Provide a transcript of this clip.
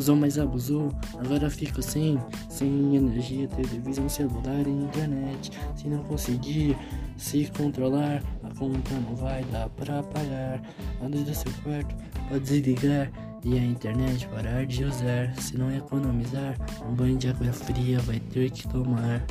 Usou, mas abusou. Agora fica sem, sem energia, televisão, celular e internet. Se não conseguir se controlar, a conta não vai dar pra pagar. A luz do seu quarto pode desligar e a internet parar de usar. Se não economizar, um banho de água fria vai ter que tomar.